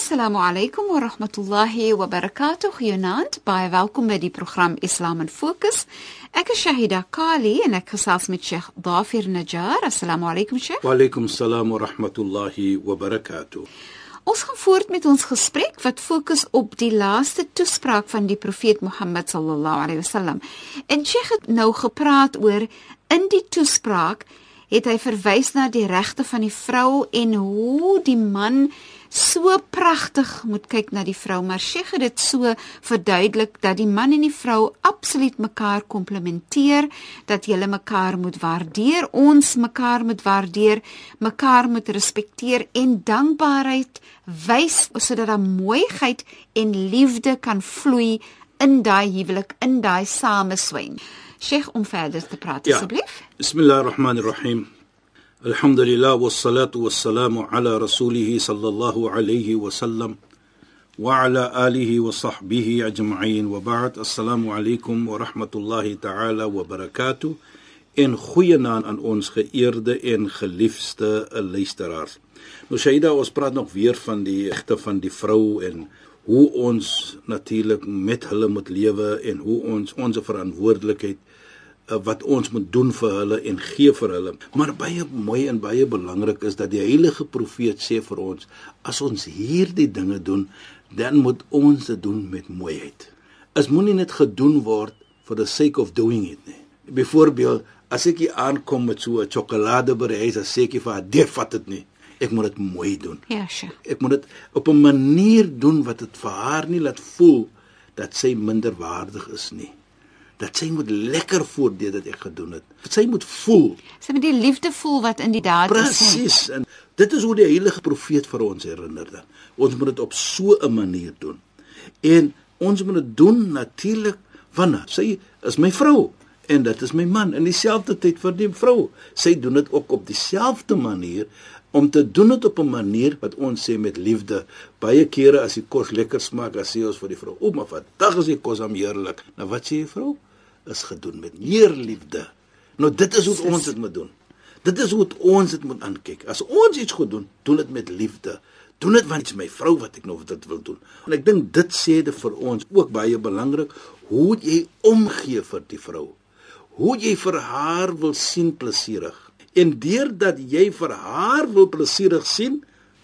Assalamu alaykum wa rahmatullahi wa barakatuh. Goeienaand. Baie welkom by die program Islam in Fokus. Ek is Shahida Kali en ek gesels met Sheikh Dafir Najjar. Assalamu alaykum Sheikh. Wa alaykum assalam wa rahmatullahi wa barakatuh. Ons gaan voort met ons gesprek wat fokus op die laaste toespraak van die profeet Mohammed sallallahu alaihi wasallam. En Sheikh het nou gepraat oor in die toespraak het hy verwys na die regte van die vrou en hoe die man so pragtig moet kyk na die vrou, maar Sheikh het dit so verduidelik dat die man en die vrou absoluut mekaar komplementeer, dat hulle mekaar moet waardeer, ons mekaar moet waardeer, mekaar moet respekteer en dankbaarheid wys sodat daar mooiheid en liefde kan vloei in daai huwelik, in daai sameswyn. Sheikh om verder te praat Ja. asseblief. Bismillahirrahmanirrahim. Alhamdulillah wassalatu wassalamu ala rasulih sallallahu alayhi wa sallam wa ala alihi wa sahbihi ajma'in wa ba'd. Assalamu alaykum wa rahmatullahi ta'ala wa barakatuh. En goeienaand aan ons geëerde en geliefde luisteraars. Shaida, ons praat nog weer van die regte van die vrou en hoe ons natuurlik met hulle moet lewe en hoe ons ons verantwoordelikheid uh, wat ons moet doen vir hulle en gee vir hulle. Maar baie mooi en baie belangrik is dat die heilige profeet sê vir ons as ons hierdie dinge doen, dan moet ons dit doen met mooiheid. Is moenie net gedoen word for the sake of doing it nie. Byvoorbeeld, as ek hier aankom met so 'n sjokoladebereis, dan sê ek vir haar, "Dit vat dit nie. Ek moet dit mooi doen." Ja, Sheikh. Ek moet dit op 'n manier doen wat dit vir haar nie laat voel dat sy minderwaardig is nie. Dat sy moet lekker voel deur dit ek gedoen het. Sy moet voel Sy moet die liefde voel wat in die daad is. presies en dit is hoe die heilige profeet vir ons herinner dan. Ons moet dit op so 'n manier doen. En ons moet dit doen natuurlik want sy is my vrou en dit is my man in dieselfde tyd vir die vrou. Sy doen dit ook op dieselfde manier om te doen dit op 'n manier wat ons sê met liefde. Baie kere as die kos lekker smaak, as sê ons vir die vrou, "O, maar vandag is die kos am heerlik." Nou wat sê die vrou? Is gedoen met meer liefde. Nou dit is hoe ons dit moet doen. Dit is hoe ons dit moet aankyk. As ons iets goed doen, doen dit met liefde. Doen dit want dit is my vrou wat ek nou dit wil doen. En ek dink dit sê dit vir ons ook baie belangrik hoe jy omgee vir die vrou. Hoe jy vir haar wil sien plesierig. En deurdat jy vir haar wil plesierig sien,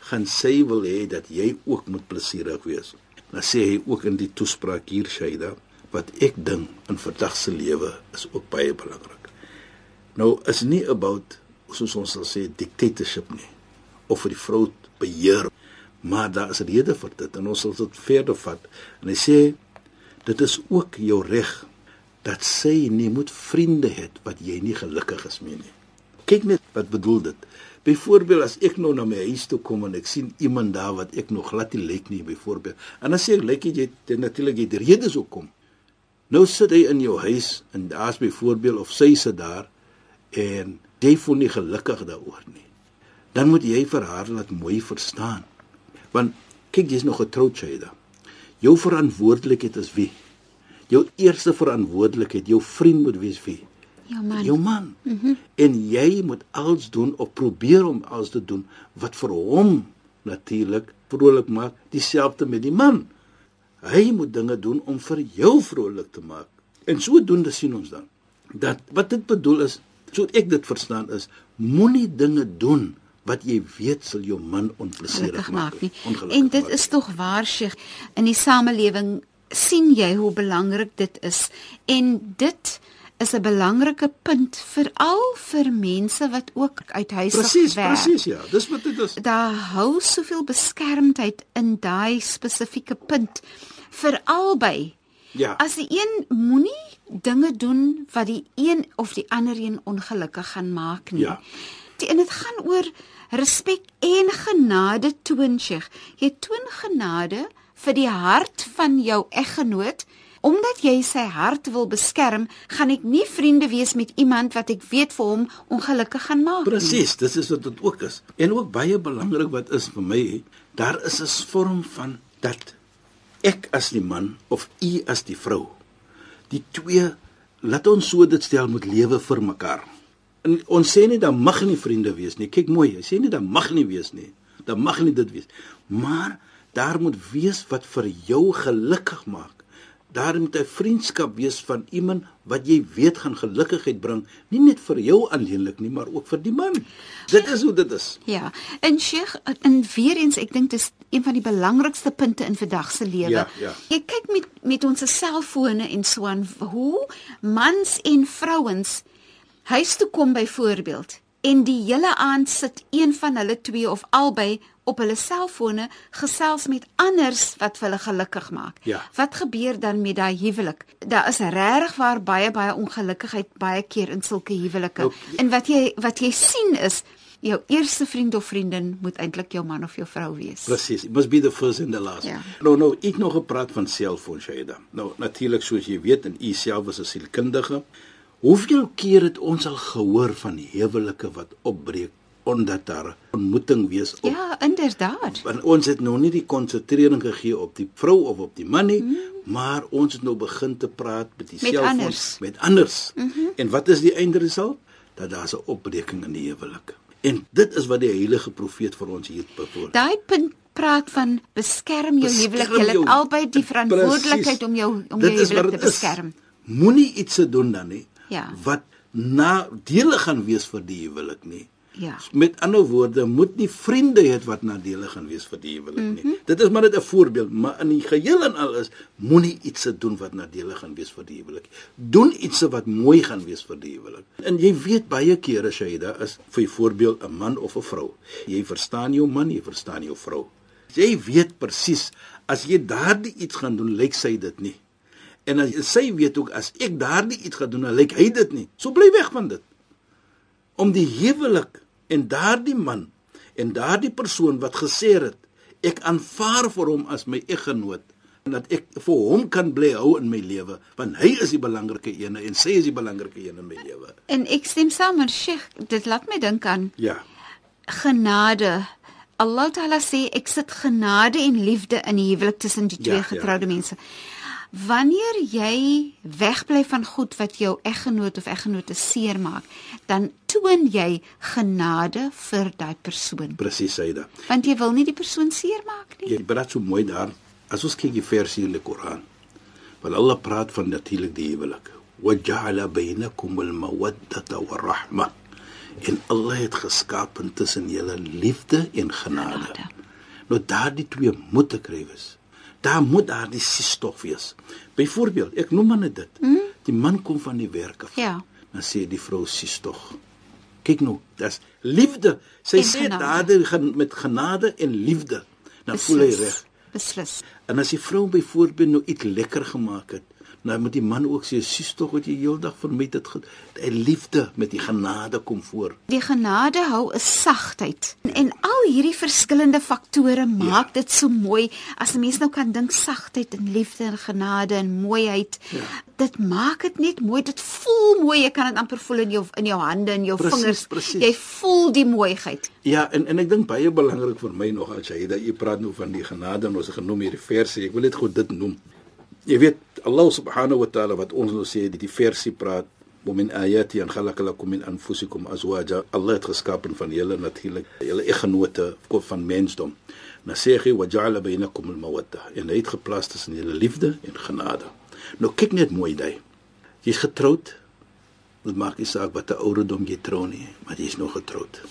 gaan sy wil hê dat jy ook moet plesierig wees. Dan sê hy ook in die toespraak hier Shaida wat ek dink in vandag se lewe is ook baie belangrik. Nou is nie about soos ons sal sê dictatorship nie of vir die vrou beheer, maar daar is rede vir dit en ons sal dit verder vat. En hy sê dit is ook jou reg dat sy nie moet vriende het wat jy nie gelukkig is mee nie. Kyk net wat bedoel dit. Byvoorbeeld as ek nou na my huis toe kom en ek sien iemand daar wat ek nog glad nie lyk nie byvoorbeeld. En dan sê ek lyk jy dit natuurlik jy het redes hoekom. Nou sit hy in jou huis en daar's byvoorbeeld of sy sit daar en jy voel nie gelukkig daaroor nie. Dan moet jy vir haar laat mooi verstaan. Want kyk jy's nog getroud Shaida. Jou verantwoordelikheid is wie? Jou eerste verantwoordelikheid, jou vriend moet wees wie? Ja man. Jou man. Mm -hmm. En jy moet alles doen of probeer om alles te doen wat vir hom natuurlik vrolik maak, dieselfde met die man. Hy moet dinge doen om vir jou vrolik te maak. En sodoende sien ons dan dat wat dit bedoel is, so ek dit verstaan is, moenie dinge doen wat jy weet sal jou man onplesierig gelukkig maak. maak nie. En dit maak. is tog waar Sheikh, in die samelewing sien jy hoe belangrik dit is en dit is 'n belangrike punt veral vir mense wat ook uit huis Presies, werk. presies ja. Dis wat dit is. Daar hou soveel beskermdheid in daai spesifieke punt vir albei. Ja. As die een moenie dinge doen wat die een of die ander een ongelukkig gaan maak nie. Ja. Die en dit gaan oor respek en genade toon, Sheikh. Jy toon genade vir die hart van jou eggenoot. Omdat jy sy hart wil beskerm, gaan ek nie vriende wees met iemand wat ek weet vir hom ongelukkig gaan maak. nie. Presies, dis is wat dit ook is. En ook baie belangrik wat is vir my, daar is 'n vorm van dat ek as die man of u as die vrou die twee laat ons so dit stel moet lewe vir mekaar. En ons sê nie dan mag nie vriende wees nie. Kyk mooi, hy sê nie dan mag nie wees nie. Dan mag nie dit wees. Maar daar moet wees wat vir jou gelukkig maak. Daar moet 'n vriendskap wees van iemand wat jy weet gaan gelukigheid bring, nie net vir jou alleenlik nie, maar ook vir die man. Dit is hoe dit is. Ja, en Sheikh, en weer eens, ek dink dis een van die belangrikste punte in vandag se lewe. Ja, ja. Jy kyk met met ons selfone en so aan hoe mans en vrouens huis toe kom byvoorbeeld en die hele aand sit een van hulle twee of albei op hulle selfone gesels met anders wat hulle gelukkig maak. Ja. Wat gebeur dan met daai huwelik? Daar is regtig waar baie baie ongelukkigheid baie keer in sulke huwelike. Nou, En wat jy wat jy sien is jou eerste vriend of vriendin moet eintlik jou man of jou vrou wees. Presies. It must be the first and the last. Ja. Nou nou, ek nog gepraat van selfoon Shaida. Nou natuurlik soos jy weet en u self as 'n sielkundige, hoeveel keer het ons al gehoor van huwelike wat opbreek omdat daar ontmoeting wees op Ja, inderdaad. want ons het nou nie die konsentreering gegee op die vrou of op die man nie, mm. maar ons het nou begin te praat met die Met selfoon anders. met anders. Mm -hmm. En wat is die eindresult? Dat daar 'n opbreking in die huwelik. En dit is wat die heilige profeet vir ons hier bevoor. Daai punt praat van beskerm jou huwelik. Jy het albei die verantwoordelikheid om jou om Dit jou huwelik te beskerm. Moenie iets te doen dan nie Ja. wat nadelig gaan wees vir die huwelik nie. Ja. Met ander woorde, moet nie vriende hê wat nadelig gaan wees vir die huwelik nie. Mm -hmm. Dit is maar net 'n voorbeeld, maar in die geheel en al is moenie iets te doen wat nadelig gaan wees vir die huwelik. Doen iets wat mooi gaan wees vir die huwelik. En jy weet baie kere Shaida is vir voorbeeld 'n man of 'n vrou. Jy verstaan jou man, jy verstaan jou vrou. Jy weet presies as jy daardie iets gaan doen, lyk sy dit nie. En as sy weet ook as ek daardie iets gaan doen, dan lyk hy dit nie. So bly weg van dit. Om die huwelik en daardie man en daardie persoon wat gesê het ek aanvaar vir hom as my eggenoot en dat ek vir hom kan bly hou in my lewe want hy is die belangrike een en sy is die belangrike een in my lewe. En ek stem saam met Sheikh, dit laat my dink aan Ja. genade. Allah Taala sê ek sit genade en liefde in die huwelik tussen die Ja, twee ja, getroude ja. mense. Wanneer jy wegbly van goed wat jou eggenoot of eggenote seermaak, dan toon jy genade vir daai persoon. Presies Saida. Want jy wil nie die persoon seermaak nie. Jy praat so mooi daar. As ons kyk die verse in die Koran. Want Allah praat van natuurlik die huwelik. وَجَعَلَ بَيْنَكُمُ الْمَوَدَّةَ وَالرَّحْمَةَ. En Allah het geskaap tussen julle liefde en genade. Genade. Nou daardie twee moet te kry wees. Daar moet daardie sistof wees. Byvoorbeeld, ek noem maar net dit. Mm. Die man kom van die werk af. Ja. Dan sê die vrou sistof. Kyk nou, dis liefde. Sy En sê genade. gen- met genade en liefde. Dan voel hy reg. Beslis. En as die vrou byvoorbeeld nou iets lekker gemaak het, nou moet die man ook sê, "Sis tog wat jy heeldag vir my dit die liefde met die genade kom voor." Die genade hou 'n sagtheid. En, en al hierdie verskillende faktore maak dit so mooi as 'n mens nou kan dink sagtheid en liefde en genade en mooiheid. Ja. Dit maak dit net mooi. Dit voel mooi. Jy kan dit amper voel in jou in jou hande en jou Presies, vingers. presies. Jy voel die mooiheid. Ja, en en ek dink baie belangrik vir my nog as jy dat jy praat nou van die genade en ons genoem hierdie verse. Ek wil net gou dit noem jy weet Allah subhanahu wa ta'ala wat ons nou sê die versie praat om in ayati en khalaqa lakum min anfusikum azwaja. Allah het geskaap van julle natuurlik julle eggenote van mensdom. Nou sê hy waja'ala bainakum al-mawadda. En hy het geplaas tussen julle liefde en genade. Nou kyk net mooi daai. Jy's getroud. Dit maak nie saak watter ouderdom jy trou nie maar jy's nog getroud.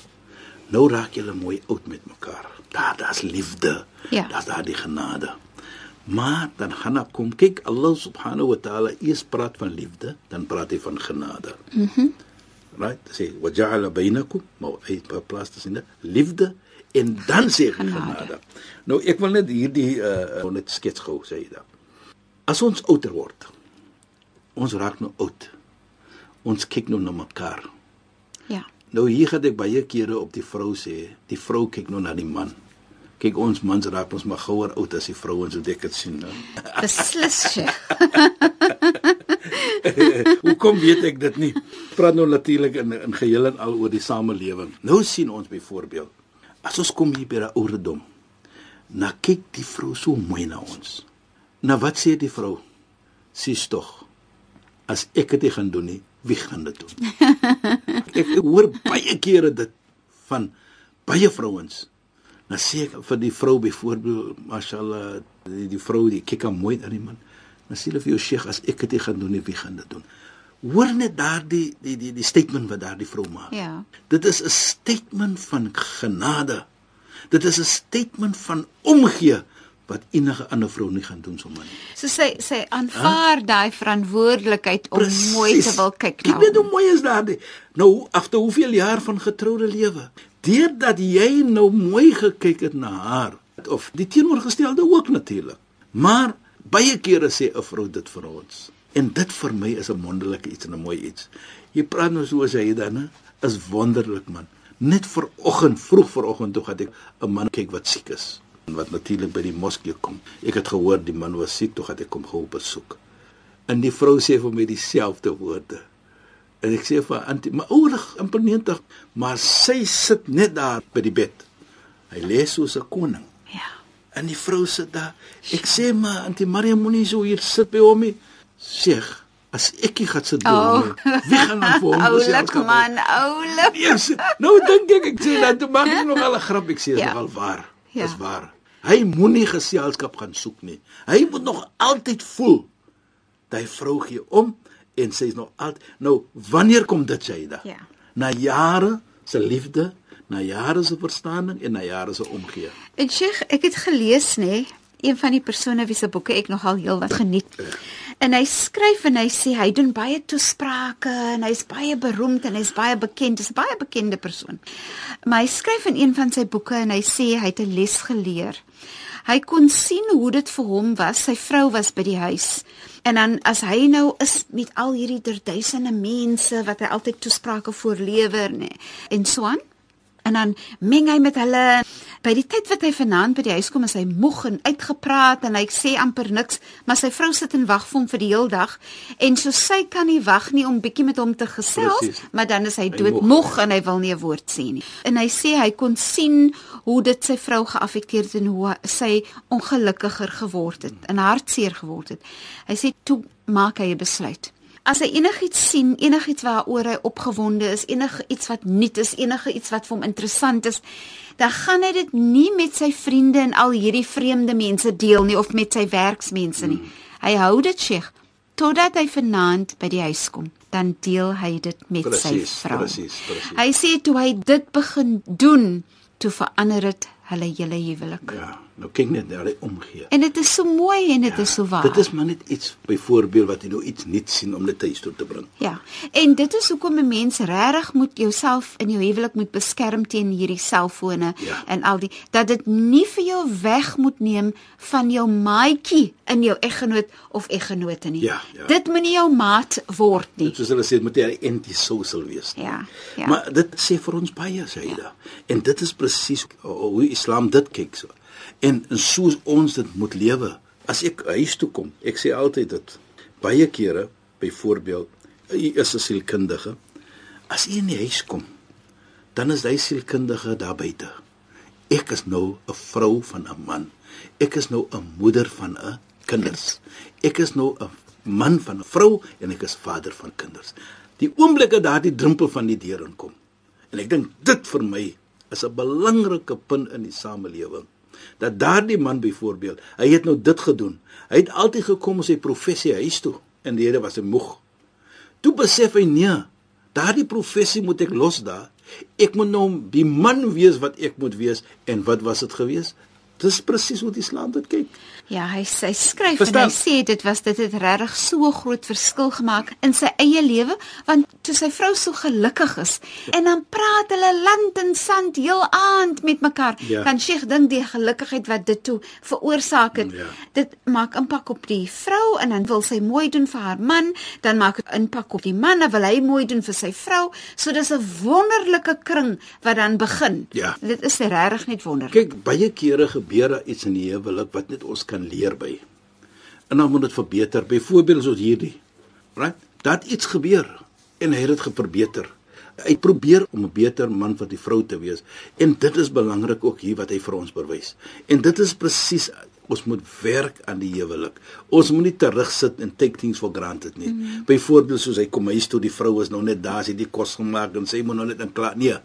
Nou raak julle mooi oud met mekaar. Daar daar's liefde. Ja. daar's daardie genade. Maar dan gaan daar kom kyk Allah subhanahu wa ta'ala eers praat van liefde, dan praat hy van genade. Mhm. Mm right? Sê wa ja'ala bainakum maw'id plaas tussen liefde en dan sê genade. genade. Nou ek wil net hierdie uh net skets gou sê jy dan. As ons ouer word. Ons raak nou oud. Ons kyk nou na mekaar. Ja. Nou hier gaan ek baie kere op die vrou sê, die vrou kyk nou na die man. Kyk ons mans raak ons maar gouer oud as die vrouens wat ek dit sien nou. Beslis. Hoe kom weet ek dit nie? Praat nou natuurlik in in geheel en al oor die samelewing. Nou sien ons byvoorbeeld as ons kom hier by 'n ouerdom. Na kyk die vrou so mooi na ons. Na wat sê die vrou? Sis tog. As ek dit gaan doen nie, wie gaan dit doen? ek hoor baie kere dit van baie vrouens. Nou sê ek vir die vrou byvoorbeeld, mashallah, die, die vrou die kyk aan mooi na die man. Dan sê hulle vir jou Sheikh, as ek dit gaan doen, wie gaan dit doen? Hoor net daardie die die die statement wat daardie vrou maak. Ja. Dit is 'n statement van genade. Dit is 'n statement van omgee wat enige ander vrou nie gaan doen sommer nie. So sy sy aanvaar huh? daai verantwoordelikheid om Precies. mooi te wil kyk na. Ek weet hoe mooi is daardie. Nou, agter hoeveel jaar van getroude lewe, deurdat jy nou mooi gekyk het na haar of die teenoorgestelde ook natuurlik. Maar baie kere sê 'n vrou dit vir ons. En dit vir my is 'n wonderlike iets en 'n mooi iets. Jy praat nou so as hy dan is wonderlik man. Net vir oggend, vroeg vanoggend toe gaan ek 'n man kyk wat siek is en wat natuurlik by die moskee kom. Ek het gehoor die man was siek, toe gaan ek kom gou besoek. En die vrou sê vir my dieselfde woorde. En ek sê vir antie, maar ouer amper 90, maar sy sit net daar by die bed. Hy lê soos 'n koning. Ja. En die vrou sit daar. Ek sê maar antie Maria moenie so hier sit by hom nie. Sê as ek hier gaan sit by hom. Oh. Wie gaan dan vir hom sê? Oulik man, oulik. Yes. Nou dink ek ek sê dat toe maak ek nog al 'n grap. Ek sê dit ja. is al waar. Ja. Dis waar. Hy moenie geselskap gaan soek nie. Hy moet nog altyd voel. Daai vrou gee om en sê is nog altyd nou wanneer kom dit sê da? Ja. Na jare se liefde, na jare se verstaaning en na jare se omgee. En Sheikh, ek het gelees nê, een van die persone wie se boeke ek nogal heel wat geniet. Ja. En hy skryf en hy sê hy doen baie toesprake en hy's baie beroemd en hy's baie bekend, dis 'n baie bekende persoon. Maar hy skryf in een van sy boeke en hy sê hy het 'n les geleer. Hy kon sien hoe dit vir hom was, sy vrou was by die huis. En dan as hy nou is met al hierdie duisende mense wat hy altyd toesprake voorlewer nê en so aan en dan meng hy met hulle by die tyd wat hy vanaand by die huis kom is hy moeg en uitgepraat en hy sê amper niks maar sy vrou sit en wag vir hom vir die hele dag. En so sy kan nie wag nie om bietjie met hom te gesels Precies. maar dan is hy dood moeg. en hy wil nie 'n woord sê nie. En hy sê hy kon sien hoe dit sy vrou geaffekteer het en hoe sy ongelukkiger geword het en hartseer geword het. Hy sê toe maak hy 'n besluit as hy enigiets sien, enigiets waaroor hy opgewonde is, enigiets wat nuut is, enigiets wat vir hom interessant is, dan gaan hy dit nie met sy vriende en al hierdie vreemde mense deel nie of met sy werksmense nie. Hy hou dit seg totdat hy vanaand by die huis kom, dan deel hy dit met precies, sy vrou. Presies, presies. Hy sê toe hy dit begin doen, toe verander dit hulle hele huwelik. Ja, nou kyk net na die omgee. En dit is so mooi en dit ja, is so waar. Dit is maar net iets byvoorbeeld wat jy nou iets nuut sien om dit tuis toe te bring. Ja. En dit is hoekom 'n mens regtig moet jouself in jou huwelik moet beskerm teen hierdie selfone ja. en al die dat dit nie vir jou weg moet neem van jou maatjie in jou eggenoot of eggenote nie. Ja, ja. Dit moenie jou maat word nie. Soos hulle sê, moet jy anti-social wees. Ja. Ja. Maar dit sê vir ons baie, jy ja. En dit is presies hoe Islam dit kyk so. En soos ons dit moet lewe. As ek huis toe kom, ek sê altyd dit baie kere, byvoorbeeld, jy is 'n sielkundige. As jy in die huis kom, dan is hy sielkundige daar buite. Ek is nou 'n vrou van 'n man. Ek is nou 'n moeder van 'n kinders. Ek is nou 'n man van 'n vrou en ek is vader van kinders. Die oomblikke daardie drempel van die deur inkom. En ek dink dit vir my is 'n belangrike punt in die samelewing. Dat daardie man byvoorbeeld, hy het nou dit gedoen. Hy het altyd gekom as sy professie huis toe en die Here was hy moeg. Toe besef hy nee, daardie professie moet ek los daar. Ek moet nou die man wees wat ek moet wees en wat was dit gewees? Dis presies hoe die Islam dit kyk. Ja, hy hy skryf Verstaan? en hy sê dit was dit het regtig so groot verskil gemaak in sy eie lewe want toe sy vrou so gelukkig is en dan praat hulle land en sand heel aand met mekaar. Ja. Kan Sheikh dink die gelukigheid wat dit toe veroorsaak het. Ja. Dit maak impak op die vrou en dan wil sy mooi doen vir haar man, dan maak dit impak op die man, dan wil hy mooi doen vir sy vrou. So dis 'n wonderlike kring wat dan begin. Ja. Dit is regtig net wonderlik. Kyk, baie kere gebeur daar iets in die huwelik wat net ons kan leer by. En dan moet dit verbeter. Byvoorbeeld soos hierdie. Right? Dat iets gebeur en hy het dit geprobeer. Hy probeer om 'n beter man vir die vrou te wees. En dit is belangrik ook hier wat hy vir ons bewys. En dit is presies ons moet werk aan die huwelik. Ons moet nie terugsit en take things for granted nie. Mm. Byvoorbeeld soos hy kom huis toe, die vrou is nou net daar, sy het die kos gemaak en sy moet nou net in klaar. Nee.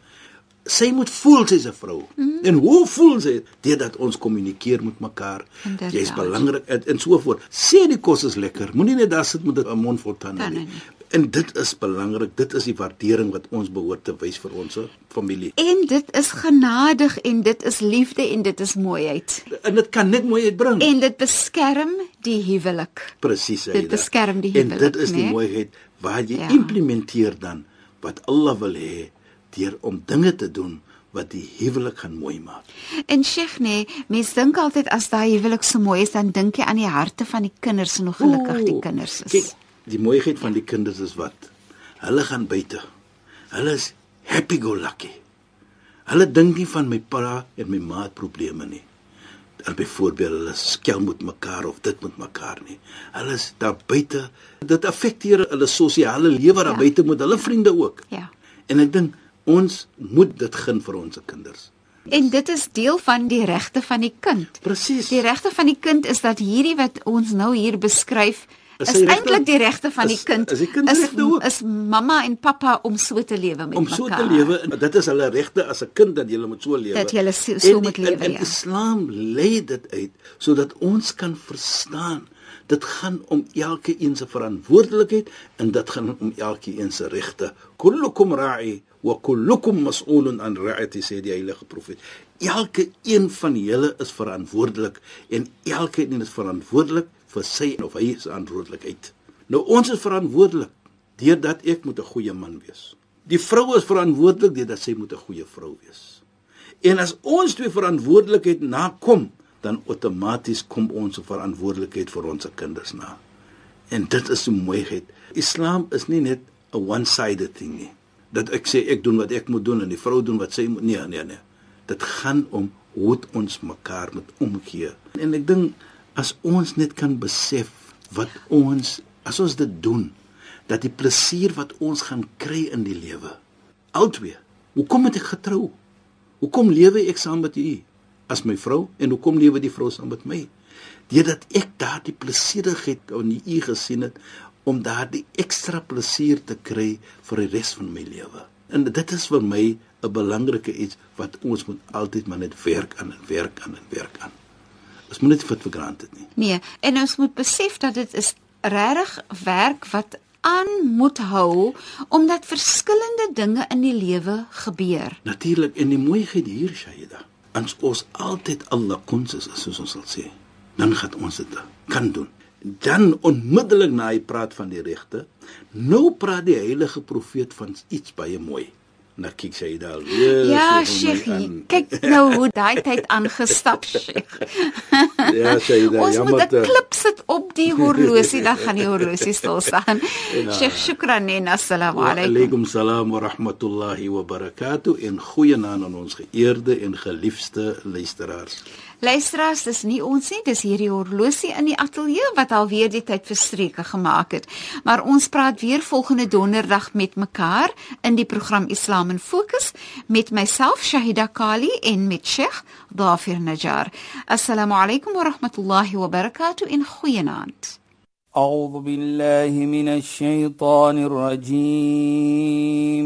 Sy moet voel sy's 'n vrou. Mm. En hoe voel sy? Deurdat ons kommunikeer met mekaar. Jy's belangrik en, en so voort. Sê die kos is lekker. Moenie net daar sit met 'n mond vol tande nie. En dit is belangrik. Dit is die waardering wat ons behoort te wys vir ons familie. En dit is genadig en dit is liefde en dit is mooiheid. En dit kan net mooi uitbring. En dit beskerm die huwelik. Presies, Dit beskerm die En huwelik, dit is die né? mooiheid waar jy ja. implementeer dan wat Allah wil hê deur om dinge te doen wat die huwelik gaan mooi maak. En Sheikh nee, mense dink altyd as daai huwelik so mooi is, dan dink jy aan die harte van die kinders en hoe gelukkig die Ooh, kinders is. Kyk, die mooiheid van die kinders is wat? Hulle gaan buite. Hulle is happy go lucky. Hulle dink nie van my pa en my ma het probleme nie. Hulle byvoorbeeld hulle skel met mekaar of dit met mekaar nie. Hulle is daar buite. Dit affekteer hulle sosiale lewe daar Ja. buite met hulle vriende ook. Ja. En ek dink ons moet dit gun vir ons kinders. En dit is deel van die regte van die kind. Presies. Die regte van die kind is dat hierdie wat ons nou hier beskryf Is is, eintlik die regte van die Is- kind. is die kind is, is mamma en pappa om so te lewe met om mekaar. so te lewe en dit is hulle regte as 'n kind dat jy moet so lewe. Dat julle so- so En- moet en- lewe, En ja. Islam lei dit uit sodat ons kan verstaan. Dit gaan om elkeen se verantwoordelikheid en dit gaan om elkeen se regte. Kullukum ra'i wa kullukum mas'ulun an ra'ati sê die heilige profeet. Elke een van julle is verantwoordelik en elkeen is verantwoordelik vir sy of hy se verantwoordelikheid. Nou ons is verantwoordelik deurdat ek moet 'n goeie man wees. Die vrou is verantwoordelik deurdat sy moet 'n goeie vrou wees. En as ons twee verantwoordelikheid nakom, dan outomaties kom ons verantwoordelikheid vir ons kinders na. En dit is die mooiheid. Islam is nie net 'n one-sided thing nie. Dat ek sê ek doen wat ek moet doen en die vrou doen wat sy moet nee nee nee. Dit gaan om hoe ons mekaar moet omgee. En ek dink as ons net kan besef wat ons as ons dit doen dat die plesier wat ons gaan kry in die lewe. Albei. Hoekom het ek getrou? Hoekom lewe ek saam met u as my vrou en hoekom lewe die vrou saam met my? Deurdat ek daardie plesierigheid in u gesien het om daardie ekstra plesier te kry vir die res van my lewe. En dit is vir my 'n belangrike iets wat ons moet altyd maar net werk aan en werk aan en werk aan. Ons moet net fit vir granted nie. Nee, en ons moet besef dat dit is regtig werk wat aan moet hou omdat verskillende dinge in die lewe gebeur. Natuurlik en die mooiheid hier Shaida. As ons altyd Allah konses is soos ons sal sê, dan gaan ons dit kan doen. Dan onmiddellik na hy praat van die regte, nou praat die heilige profeet van iets baie mooi. Nou kyk Shaida al. Ja, Sheikh, kyk nou hoe daai tyd aangestap, Sheikh. Ja, Shaida, Ons jammer moet 'n klip sit op die horlosie, dan gaan die horlosie stil staan. Ja. Sheikh, shukran en assalamu Wa alaykum. alaykum salaam wa rahmatullahi wa barakatuh en goeie naam aan ons geëerde en geliefde luisteraars. Luisteraars, dis nie ons nie, dis hierdie horlosie in die ateljee wat alweer die tyd verstreke gemaak het. Maar ons praat weer volgende donderdag met mekaar in die program Islam in Fokus met myself Shahida Kali en met Sheikh Dafir Najjar. Assalamu alaykum wa rahmatullahi wa barakatuh in goeienaand. أعوذ بالله من الشيطان الرجيم